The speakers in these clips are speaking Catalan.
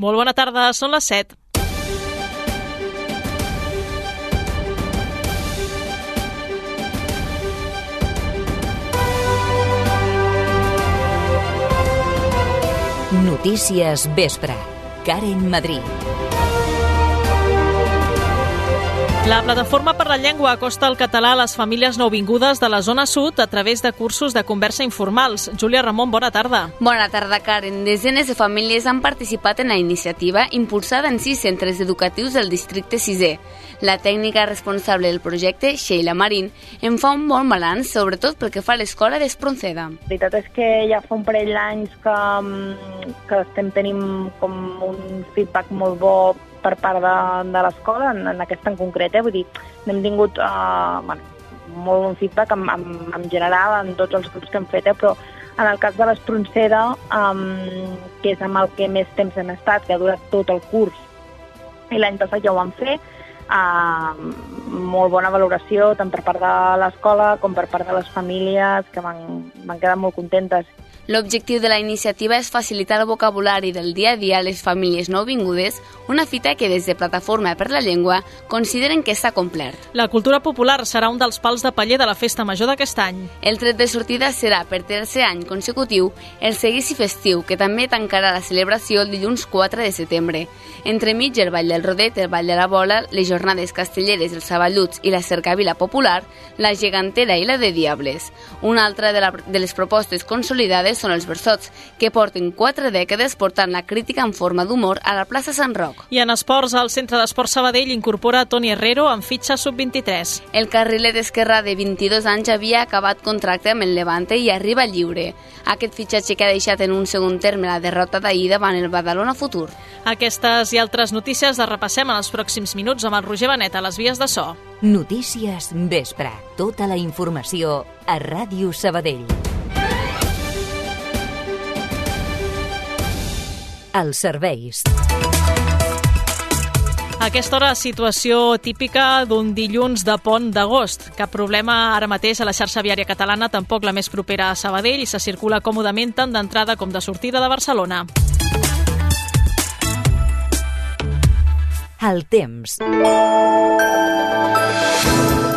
Molt bona tarda, són les 7. Notícies Vespre. Karen Madrid. La Plataforma per la Llengua acosta el català a les famílies nouvingudes de la zona sud a través de cursos de conversa informals. Júlia Ramon, bona tarda. Bona tarda, Karen. Desenes de famílies han participat en la iniciativa impulsada en sis centres educatius del districte 6è. La tècnica responsable del projecte, Sheila Marín, en fa un bon balanç, sobretot pel que fa a l'escola d'Espronceda. La veritat és que ja fa un parell d'anys que, mm, que estem tenint com un feedback molt bo per part de, de l'escola, en, en aquesta en concret, eh? vull dir, n'hem tingut uh, bueno, molt bon feedback en, en, en general en tots els grups que hem fet, eh? però en el cas de l'Espronceda, um, que és amb el que més temps hem estat, que ha durat tot el curs, i l'any passat ja ho vam fer, uh, molt bona valoració tant per part de l'escola com per part de les famílies que van, van quedar molt contentes L'objectiu de la iniciativa és facilitar el vocabulari del dia a dia a les famílies nouvingudes, una fita que des de Plataforma per la Llengua consideren que s'ha complert. La cultura popular serà un dels pals de paller de la festa major d'aquest any. El tret de sortida serà, per tercer any consecutiu, el seguici festiu, que també tancarà la celebració el dilluns 4 de setembre. Entremig, el Ball del Rodet, el Ball de la Bola, les jornades castelleres, els saballuts i la cercavila popular, la gegantera i la de Diables. Una altra de, la, de les propostes consolidades són els versots, que porten quatre dècades portant la crítica en forma d'humor a la plaça Sant Roc. I en esports, el Centre d'Esports Sabadell incorpora Toni Herrero en fitxa sub-23. El carriler d'esquerra de 22 anys havia acabat contracte amb el Levante i arriba lliure. Aquest fitxatge que ha deixat en un segon terme la derrota d'ahir davant el Badalona Futur. Aquestes i altres notícies les repassem en els pròxims minuts amb el Roger Benet a les vies de so. Notícies Vespre. Tota la informació a Ràdio Sabadell. Els serveis. Aquesta hora, situació típica d'un dilluns de pont d'agost. Cap problema ara mateix a la xarxa viària catalana, tampoc la més propera a Sabadell, i se circula còmodament tant d'entrada com de sortida de Barcelona. El temps.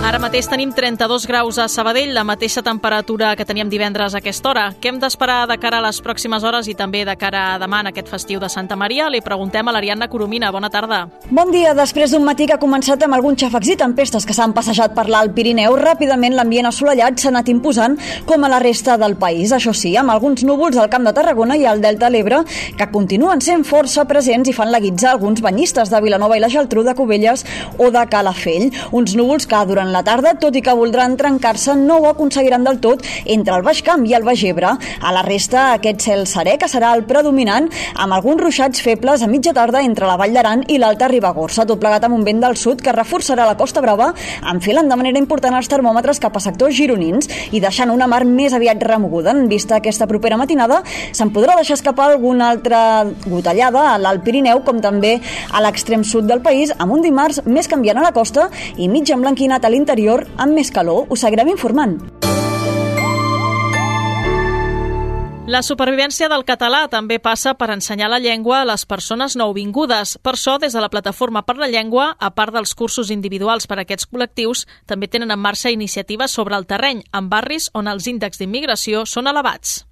Ara mateix tenim 32 graus a Sabadell, la mateixa temperatura que teníem divendres a aquesta hora. Què hem d'esperar de cara a les pròximes hores i també de cara a demà en aquest festiu de Santa Maria? Li preguntem a l'Ariadna Coromina. Bona tarda. Bon dia. Després d'un matí que ha començat amb alguns xàfecs i tempestes que s'han passejat per l'Alt Pirineu, ràpidament l'ambient assolellat s'ha anat imposant com a la resta del país. Això sí, amb alguns núvols al Camp de Tarragona i al Delta de l'Ebre, que continuen sent força presents i fan la guitza alguns banyistes de Vilanova i la Geltrú, de Cubelles o de Calafell. Uns núvols que durant la tarda, tot i que voldran trencar-se, no ho aconseguiran del tot entre el Baix Camp i el Baix Ebre. A la resta, aquest cel serè, que serà el predominant, amb alguns ruixats febles a mitja tarda entre la Vall d'Aran i l'Alta Ribagorça, tot plegat amb un vent del sud que reforçarà la Costa Brava, enfilant de manera important els termòmetres cap a sectors gironins i deixant una mar més aviat remoguda. En vista aquesta propera matinada, se'n podrà deixar escapar alguna altra gotellada a l'Alt Pirineu, com també a l'extrem sud del país, amb un dimarts més canviant a la costa i mig emblanquinat a l'interior amb més calor. Us seguirem informant. La supervivència del català també passa per ensenyar la llengua a les persones nouvingudes. Per això, des de la Plataforma per la Llengua, a part dels cursos individuals per a aquests col·lectius, també tenen en marxa iniciatives sobre el terreny, en barris on els índexs d'immigració són elevats.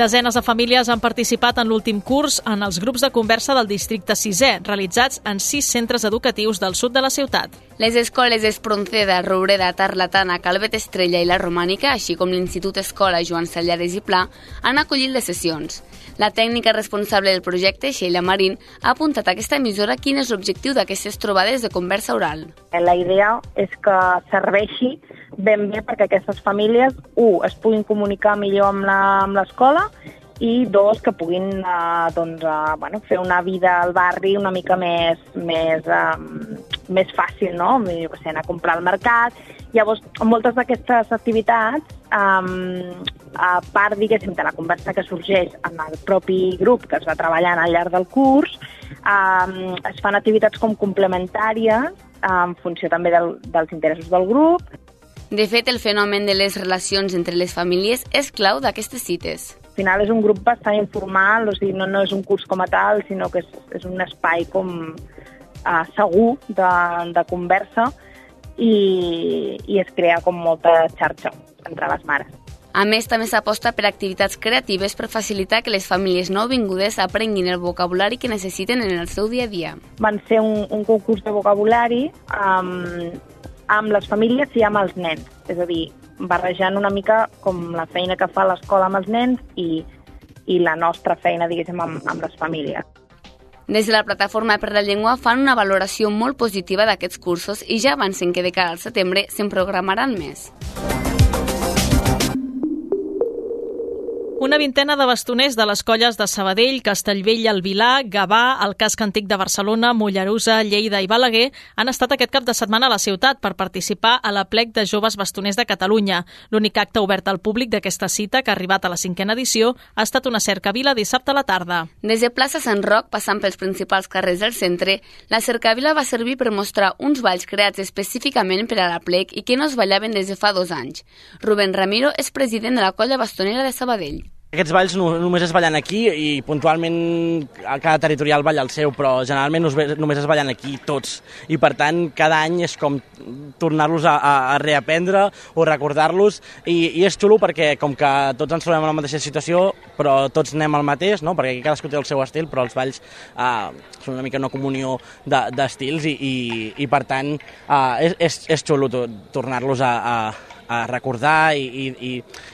Desenes de famílies han participat en l'últim curs en els grups de conversa del districte 6è, realitzats en sis centres educatius del sud de la ciutat. Les escoles Espronceda, Roureda, Tarlatana, Calvet Estrella i la Romànica, així com l'Institut Escola Joan Sallares i Pla, han acollit les sessions. La tècnica responsable del projecte, Sheila Marín, ha apuntat a aquesta emissora quin és l'objectiu d'aquestes trobades de conversa oral. La idea és que serveixi ben bé perquè aquestes famílies, un, es puguin comunicar millor amb l'escola i dos, que puguin eh, doncs, eh, bueno, fer una vida al barri una mica més, més, eh, més fàcil, no? Jo sé, anar a comprar al mercat. Llavors, moltes d'aquestes activitats, eh, a part, diguéssim, de la conversa que sorgeix en el propi grup que es va treballant al llarg del curs, eh, es fan activitats com complementàries en funció també del, dels interessos del grup De fet, el fenomen de les relacions entre les famílies és clau d'aquestes cites. al final és un grup bastant informal, o sigui, no, no és un curs com a tal, sinó que és, és un espai com uh, segur de, de conversa i, i es crea com molta xarxa entre les mares. A més, també s'aposta per activitats creatives per facilitar que les famílies nouvingudes aprenguin el vocabulari que necessiten en el seu dia a dia. Van ser un, un concurs de vocabulari um, amb les famílies i amb els nens. És a dir, barrejant una mica com la feina que fa l'escola amb els nens i, i la nostra feina, diguéssim, amb, amb les famílies. Des de la Plataforma per la Llengua fan una valoració molt positiva d'aquests cursos i ja avancen que de cara al setembre se'n programaran més. Una vintena de bastoners de les colles de Sabadell, Castellvell, el Vilà, Gavà, el Casc Antic de Barcelona, Mollerusa, Lleida i Balaguer han estat aquest cap de setmana a la ciutat per participar a la plec de joves bastoners de Catalunya. L'únic acte obert al públic d'aquesta cita, que ha arribat a la cinquena edició, ha estat una cercavila dissabte a la tarda. Des de plaça Sant Roc, passant pels principals carrers del centre, la cercavila va servir per mostrar uns balls creats específicament per a la plec i que no es ballaven des de fa dos anys. Rubén Ramiro és president de la colla bastonera de Sabadell. Aquests balls no, només es ballen aquí i puntualment a cada territorial balla el seu, però generalment només es ballen aquí tots. I per tant, cada any és com tornar-los a, a, a reaprendre o recordar-los i, i és xulo perquè com que tots ens trobem en la mateixa situació, però tots anem al mateix, no? perquè aquí cadascú té el seu estil, però els balls eh, són una mica una comunió d'estils de, i, i, i per tant eh, és, és, és xulo tornar-los a, a, a recordar i, i, i,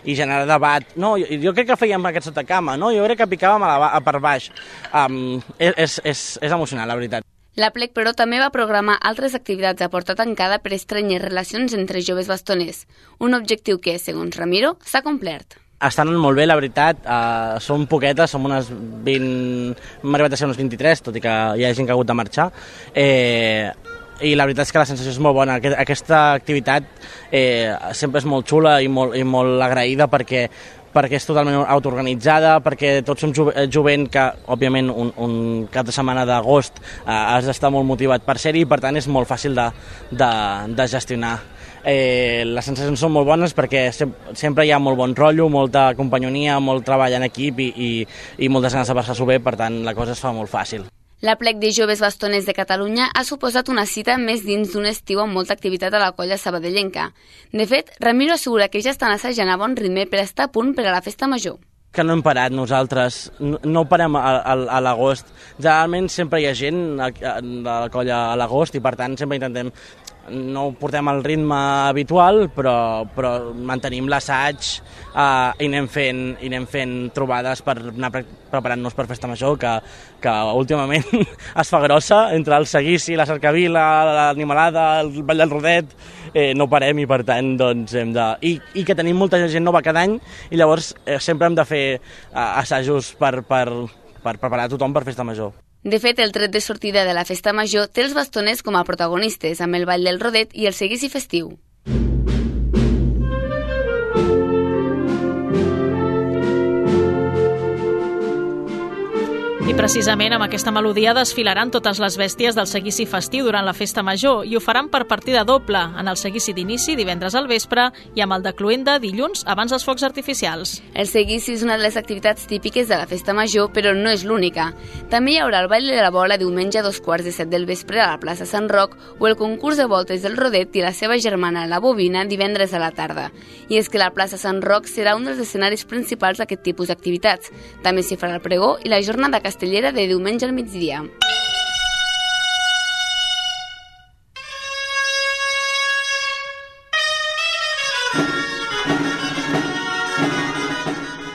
i generar debat. No, jo, jo crec que fèiem aquest sota cama, no? jo crec que picàvem a la, a per baix. Um, és, és, és emocionant, la veritat. La plec, però, també va programar altres activitats a porta tancada per estrenyes relacions entre joves bastoners, un objectiu que, segons Ramiro, s'ha complert. Estan molt bé, la veritat. Uh, som poquetes, som unes 20... Hem arribat a ser unes 23, tot i que hi ha gent que ha hagut de marxar. Eh, i la veritat és que la sensació és molt bona. Aquesta activitat eh, sempre és molt xula i molt, i molt agraïda perquè perquè és totalment autoorganitzada, perquè tots som eh, jovent que, òbviament, un, un cap de setmana d'agost eh, has d'estar molt motivat per ser-hi i, per tant, és molt fàcil de, de, de gestionar. Eh, les sensacions són molt bones perquè sempre hi ha molt bon rotllo, molta companyonia, molt treball en equip i, i, i moltes ganes de passar-s'ho bé, per tant, la cosa es fa molt fàcil. La plec de joves bastoners de Catalunya ha suposat una cita més dins d'un estiu amb molta activitat a la colla sabadellenca. De fet, Ramiro assegura que ja estan assajant a bon ritme per estar a punt per a la festa major que no hem parat nosaltres, no, no parem a, a, a l'agost. Generalment sempre hi ha gent a, a, de la colla a l'agost i per tant sempre intentem no portem el ritme habitual, però, però mantenim l'assaig eh, i, anem fent, i anem fent trobades per anar pre preparant-nos per Festa Major, que, que últimament es fa grossa, entre el seguici, la cercavila, l'animalada, el ball del rodet, eh, no parem i per tant doncs, hem de... I, I que tenim molta gent nova cada any i llavors eh, sempre hem de fer eh, assajos per, per, per preparar tothom per Festa Major. De fet, el tret de sortida de la festa major té els bastoners com a protagonistes, amb el ball del rodet i el seguici festiu. I precisament amb aquesta melodia desfilaran totes les bèsties del seguici festiu durant la festa major i ho faran per partida doble, en el seguici d'inici divendres al vespre i amb el de Cluenda dilluns abans dels focs artificials. El seguici és una de les activitats típiques de la festa major, però no és l'única. També hi haurà el ball de la bola diumenge a dos quarts de set del vespre a la plaça Sant Roc o el concurs de voltes del Rodet i la seva germana la Bobina divendres a la tarda. I és que la plaça Sant Roc serà un dels escenaris principals d'aquest tipus d'activitats. També s'hi farà el pregó i la jornada castellana castellera de diumenge al migdia.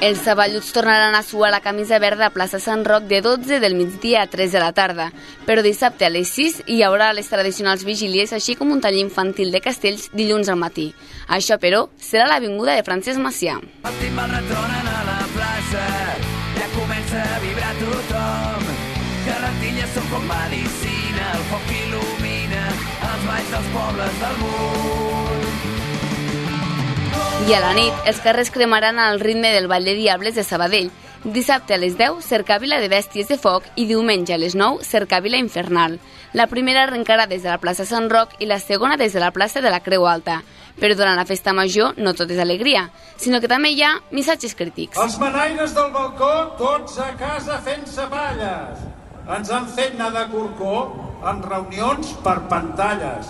Els saballuts tornaran a suar la camisa verda a plaça Sant Roc de 12 del migdia a 3 de la tarda, però dissabte a les 6 hi haurà les tradicionals vigílies, així com un taller infantil de castells dilluns al matí. Això, però, serà l'avinguda de Francesc Macià. Els timbals retronen a la plaça, comença a vibrar tothom. Carretilles són com medicina, el foc il·lumina els balls dels pobles del món. I a la nit, els carrers cremaran al ritme del Ball de Diables de Sabadell, Dissabte a les 10, cercàvila de bèsties de foc i diumenge a les 9, cercàvila infernal. La primera arrencarà des de la plaça Sant Roc i la segona des de la plaça de la Creu Alta. Però durant la festa major no tot és alegria, sinó que també hi ha missatges crítics. Els manaires del balcó, tots a casa fent-se palles. Ens han fet anar de corcó en reunions per pantalles.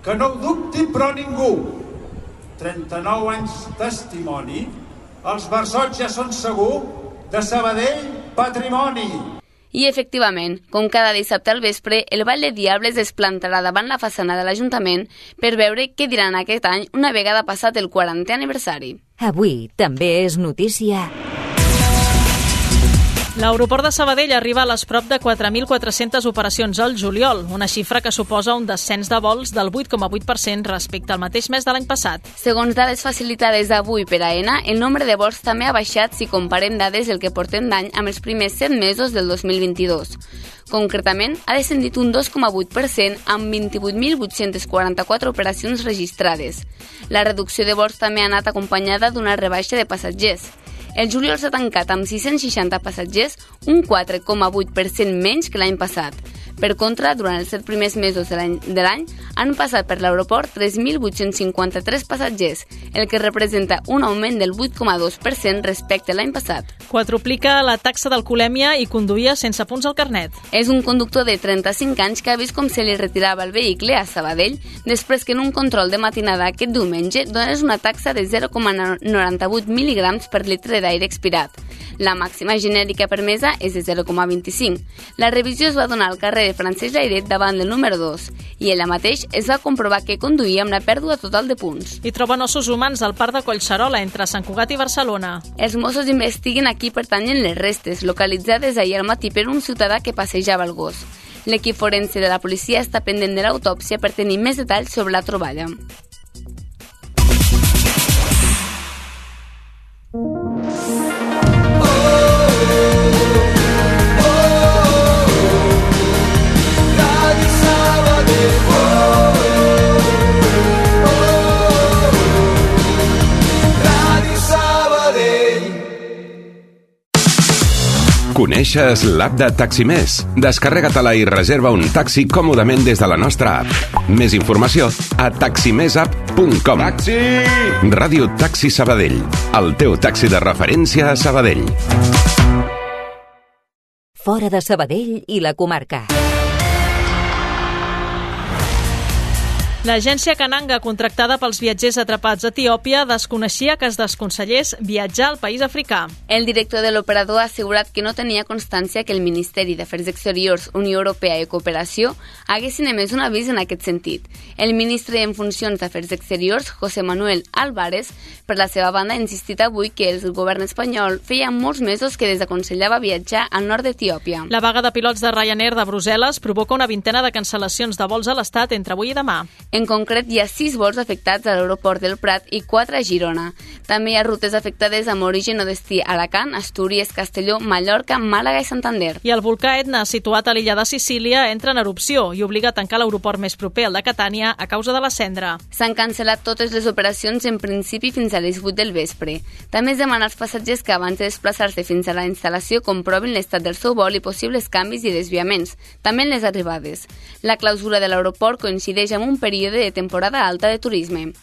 Que no ho dubti, però ningú. 39 anys testimoni, els versots ja són segur de Sabadell patrimoni. I efectivament, com cada dissabte al vespre, el Ball de Diables es plantarà davant la façana de l'Ajuntament per veure què diran aquest any una vegada passat el 40è aniversari. Avui també és notícia... L'aeroport de Sabadell arriba a les prop de 4.400 operacions al juliol, una xifra que suposa un descens de vols del 8,8% respecte al mateix mes de l'any passat. Segons dades facilitades avui per AENA, el nombre de vols també ha baixat si comparem dades el que portem d'any amb els primers 7 mesos del 2022. Concretament, ha descendit un 2,8% amb 28.844 operacions registrades. La reducció de vols també ha anat acompanyada d'una rebaixa de passatgers. El juliol s'ha tancat amb 660 passatgers, un 4,8% menys que l'any passat. Per contra, durant els set primers mesos de l'any han passat per l'aeroport 3.853 passatgers, el que representa un augment del 8,2% respecte a l'any passat. Quadruplica la taxa d'alcoholèmia i conduïa sense punts al carnet. És un conductor de 35 anys que ha vist com se li retirava el vehicle a Sabadell després que en un control de matinada aquest diumenge donés una taxa de 0,98 mil·lígrams per litre d'aire expirat. La màxima genèrica permesa és de 0,25. La revisió es va donar al carrer de Francesc Lairet davant del número 2 i ella mateix es va comprovar que conduïa amb la pèrdua total de punts. I troben ossos humans al parc de Collserola, entre Sant Cugat i Barcelona. Els Mossos investiguen a qui pertanyen les restes, localitzades ahir al matí per un ciutadà que passejava el gos. L'equip forense de la policia està pendent de l'autòpsia per tenir més detalls sobre la troballa. Coneixes l'app de Taximés? Descarrega-te-la i reserva un taxi còmodament des de la nostra app. Més informació a taximesapp.com. Taxi! Ràdio Taxi Sabadell. El teu taxi de referència a Sabadell. Fora de Sabadell i la comarca. L'agència Cananga, contractada pels viatgers atrapats a Etiòpia, desconeixia que es desconsellés viatjar al país africà. El director de l'operador ha assegurat que no tenia constància que el Ministeri d'Afers Exteriors, Unió Europea i Cooperació haguessin emès un avís en aquest sentit. El ministre en funcions d'Afers Exteriors, José Manuel Álvarez, per la seva banda, ha insistit avui que el govern espanyol feia molts mesos que desaconsellava viatjar al nord d'Etiòpia. La vaga de pilots de Ryanair de Brussel·les provoca una vintena de cancel·lacions de vols a l'Estat entre avui i demà. En concret, hi ha sis vols afectats a l'aeroport del Prat i quatre a Girona. També hi ha rutes afectades amb origen o destí a Alacant, Astúries, Castelló, Mallorca, Màlaga i Santander. I el volcà Etna, situat a l'illa de Sicília, entra en erupció i obliga a tancar l'aeroport més proper, el de Catània, a causa de la cendra. S'han cancel·lat totes les operacions en principi fins a les 8 del vespre. També es demana als passatgers que abans de desplaçar-se fins a la instal·lació comprovin l'estat del seu vol i possibles canvis i desviaments, també en les arribades. La clausura de l'aeroport coincideix amb un període període de temporada alta de turisme.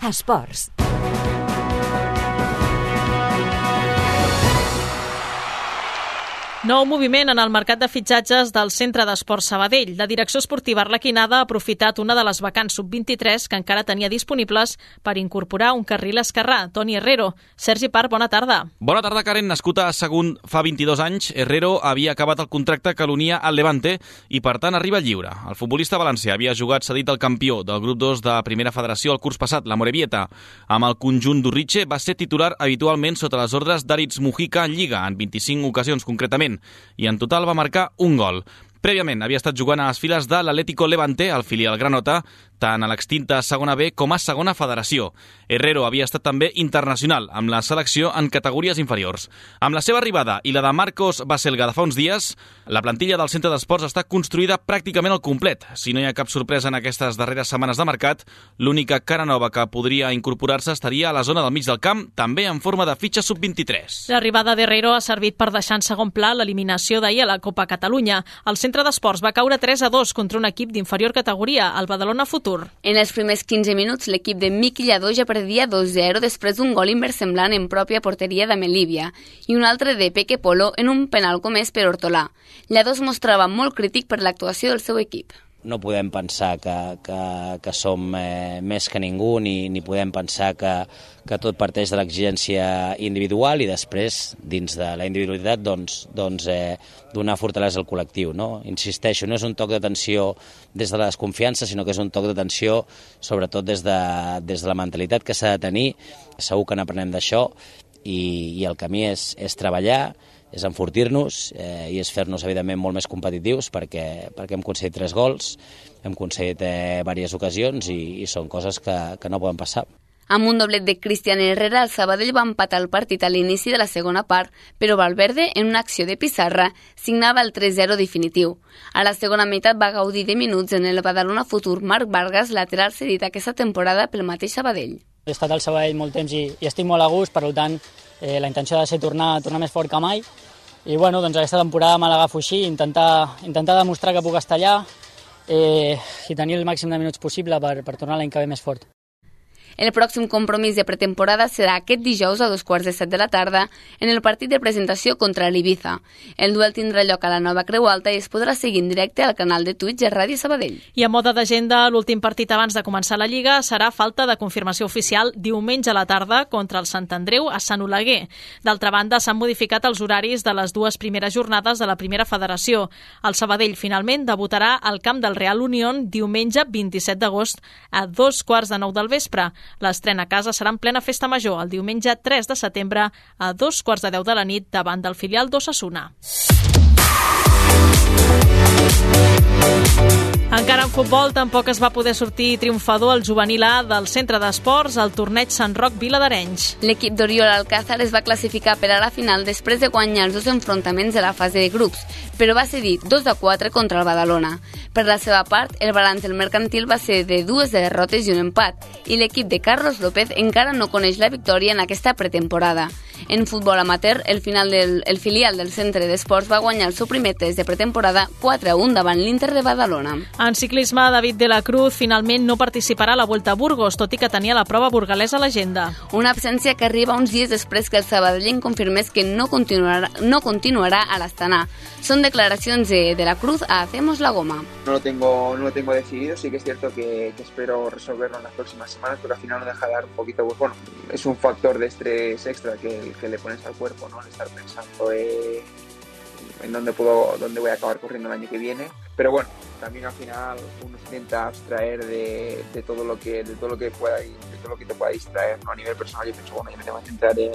Esports. Nou moviment en el mercat de fitxatges del Centre d'Esports Sabadell. La direcció esportiva Arlequinada ha aprofitat una de les vacants sub-23 que encara tenia disponibles per incorporar un carril esquerrà, Toni Herrero. Sergi Parc, bona tarda. Bona tarda, Karen. Nascut a Sagunt fa 22 anys, Herrero havia acabat el contracte que l'unia al Levante i, per tant, arriba lliure. El futbolista valencià havia jugat cedit al campió del grup 2 de Primera Federació el curs passat, la Morevieta. Amb el conjunt d'Urritxe va ser titular habitualment sota les ordres d'Aritz Mujica en Lliga, en 25 ocasions concretament i en total va marcar un gol. Prèviament havia estat jugant a les files de l'Atlético Levante, el filial granota, tant a l'extinta segona B com a segona federació. Herrero havia estat també internacional amb la selecció en categories inferiors. Amb la seva arribada i la de Marcos Baselga de fa uns dies, la plantilla del centre d'esports està construïda pràcticament al complet. Si no hi ha cap sorpresa en aquestes darreres setmanes de mercat, l'única cara nova que podria incorporar-se estaria a la zona del mig del camp, també en forma de fitxa sub-23. L'arribada d'Herrero ha servit per deixar en segon pla l'eliminació d'ahir a la Copa Catalunya. El centre d'esports va caure 3 a 2 contra un equip d'inferior categoria, el Badalona Futur. En els primers 15 minuts, l'equip de Miqui Lladó ja perdia 2-0 després d'un gol inversemblant en pròpia porteria de Melívia i un altre de Peque Polo en un penal comès per Hortolà. Lladó es mostrava molt crític per l'actuació del seu equip no podem pensar que, que, que som eh, més que ningú ni, ni podem pensar que, que tot parteix de l'exigència individual i després, dins de la individualitat, doncs, doncs eh, donar fortalesa al col·lectiu. No? Insisteixo, no és un toc d'atenció des de la desconfiança, sinó que és un toc d'atenció sobretot des de, des de la mentalitat que s'ha de tenir. Segur que n'aprenem d'això i, i el camí és, és treballar, és enfortir-nos eh, i és fer-nos, evidentment, molt més competitius perquè, perquè hem aconseguit tres gols, hem aconseguit eh, diverses ocasions i, i són coses que, que no poden passar. Amb un doblet de Cristian Herrera, el Sabadell va empatar el partit a l'inici de la segona part, però Valverde, en una acció de pissarra, signava el 3-0 definitiu. A la segona meitat va gaudir de minuts en el Badalona futur Marc Vargas, lateral cedit aquesta temporada pel mateix Sabadell. He estat al Sabadell molt temps i, i estic molt a gust, per tant, eh, la intenció ha de ser tornar, tornar més fort que mai i bueno, doncs aquesta temporada me l'agafo així, intentar, intentar demostrar que puc estar allà eh, i tenir el màxim de minuts possible per, per tornar l'any que ve més fort. El pròxim compromís de pretemporada serà aquest dijous a dos quarts de set de la tarda en el partit de presentació contra l'Ibiza. El duel tindrà lloc a la nova Creu Alta i es podrà seguir en directe al canal de Twitch de Ràdio Sabadell. I a moda d'agenda, l'últim partit abans de començar la Lliga serà falta de confirmació oficial diumenge a la tarda contra el Sant Andreu a Sant Oleguer. D'altra banda, s'han modificat els horaris de les dues primeres jornades de la primera federació. El Sabadell finalment debutarà al camp del Real Unión diumenge 27 d'agost a dos quarts de nou del vespre. L'estrena a casa serà en plena festa major el diumenge 3 de setembre a dos quarts de deu de la nit davant del filial d'Ossassuna. Encara en futbol tampoc es va poder sortir triomfador el juvenil A del centre d'esports al torneig Sant Roc Vila d'Arenys. L'equip d'Oriol Alcázar es va classificar per a la final després de guanyar els dos enfrontaments de la fase de grups, però va cedir 2 a 4 contra el Badalona. Per la seva part, el balanç del mercantil va ser de dues derrotes i un empat, i l'equip de Carlos López encara no coneix la victòria en aquesta pretemporada. En futbol amateur, el, final del, el filial del centre d'esports va guanyar el seu primer test de pretemporada 4 a 1 davant l'Inter de Badalona. En ciclisme, David de la Cruz finalment no participarà a la Volta a Burgos, tot i que tenia la prova burgalesa a l'agenda. Una absència que arriba uns dies després que el sabadellenc confirmés que no continuarà, no continuarà a l'Astana. Són declaracions de, de la Cruz a Hacemos la Goma. No lo tengo, no lo tengo decidido, sí que es cierto que, que espero resolverlo en las próximas semanas, pero al final no deja de dar un poquito, pues, bueno, es un factor de estrés extra que, que le pones al cuerpo, ¿no? El estar pensando eh, en dónde puedo, dónde voy a acabar corriendo el año que viene. Pero bueno, también al final uno se intenta abstraer de, todo lo que, de todo lo que pueda, de todo lo que te pueda distraer. A nivel personal yo pienso, bueno, yo me tengo que centrar en,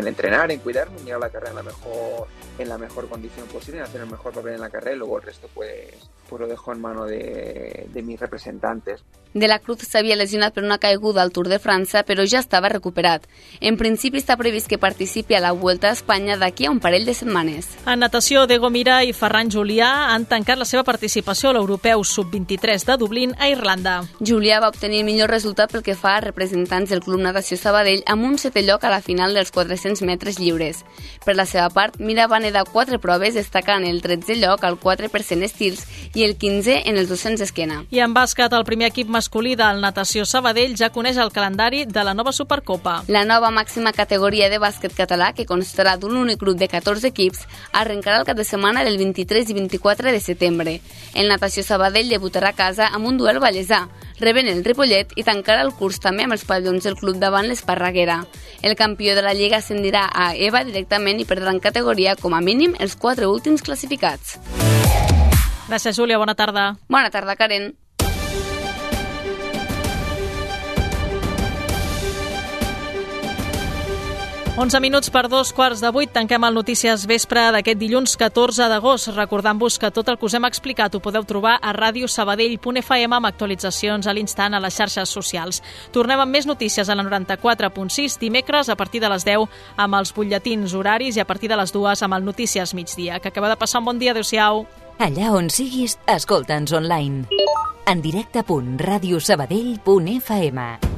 en entrenar, en cuidarme, en llegar a la carrera en la mejor, en la mejor condición posible, en hacer el mejor papel en la carrera y luego el resto pues, pues lo dejo en mano de, de mis representantes. De la Cruz s'havia lesionat per una caiguda al Tour de França, però ja estava recuperat. En principi està previst que participi a la Vuelta a Espanya d'aquí a un parell de setmanes. En natació, Diego Mira i Ferran Julià han tancat la seva participació a l'Europeu Sub-23 de Dublín a Irlanda. Julià va obtenir el millor resultat pel que fa a representants del Club Natació Sabadell amb un setè lloc a la final dels 400 metres lliures. Per la seva part, Mira va nedar quatre proves destacant el 13è lloc al 4% estils i el 15è en els 200 esquena. I en bàsquet, el primer equip masculí del Natació Sabadell ja coneix el calendari de la nova Supercopa. La nova màxima categoria de bàsquet català, que constarà d'un únic grup de 14 equips, arrencarà el cap de setmana del 23 i 24 de setembre. El Natació Sabadell debutarà a casa amb un duel ballesà, rebent el Ripollet i tancarà el curs també amb els pavellons del club davant l'Esparreguera. El campió de la Lliga ascendirà a EVA directament i perdrà en categoria com a mínim els quatre últims classificats. Gràcies, Júlia. Bona tarda. Bona tarda, Karen. 11 minuts per dos quarts de vuit. Tanquem el Notícies Vespre d'aquest dilluns 14 d'agost. Recordant-vos que tot el que us hem explicat ho podeu trobar a radiosabadell.fm amb actualitzacions a l'instant a les xarxes socials. Tornem amb més notícies a la 94.6 dimecres a partir de les 10 amb els butlletins horaris i a partir de les 2 amb el Notícies Migdia. Que acaba de passar un bon dia. Adéu-siau. Allà on siguis, escolta'ns online. En directe.radiosabadell.fm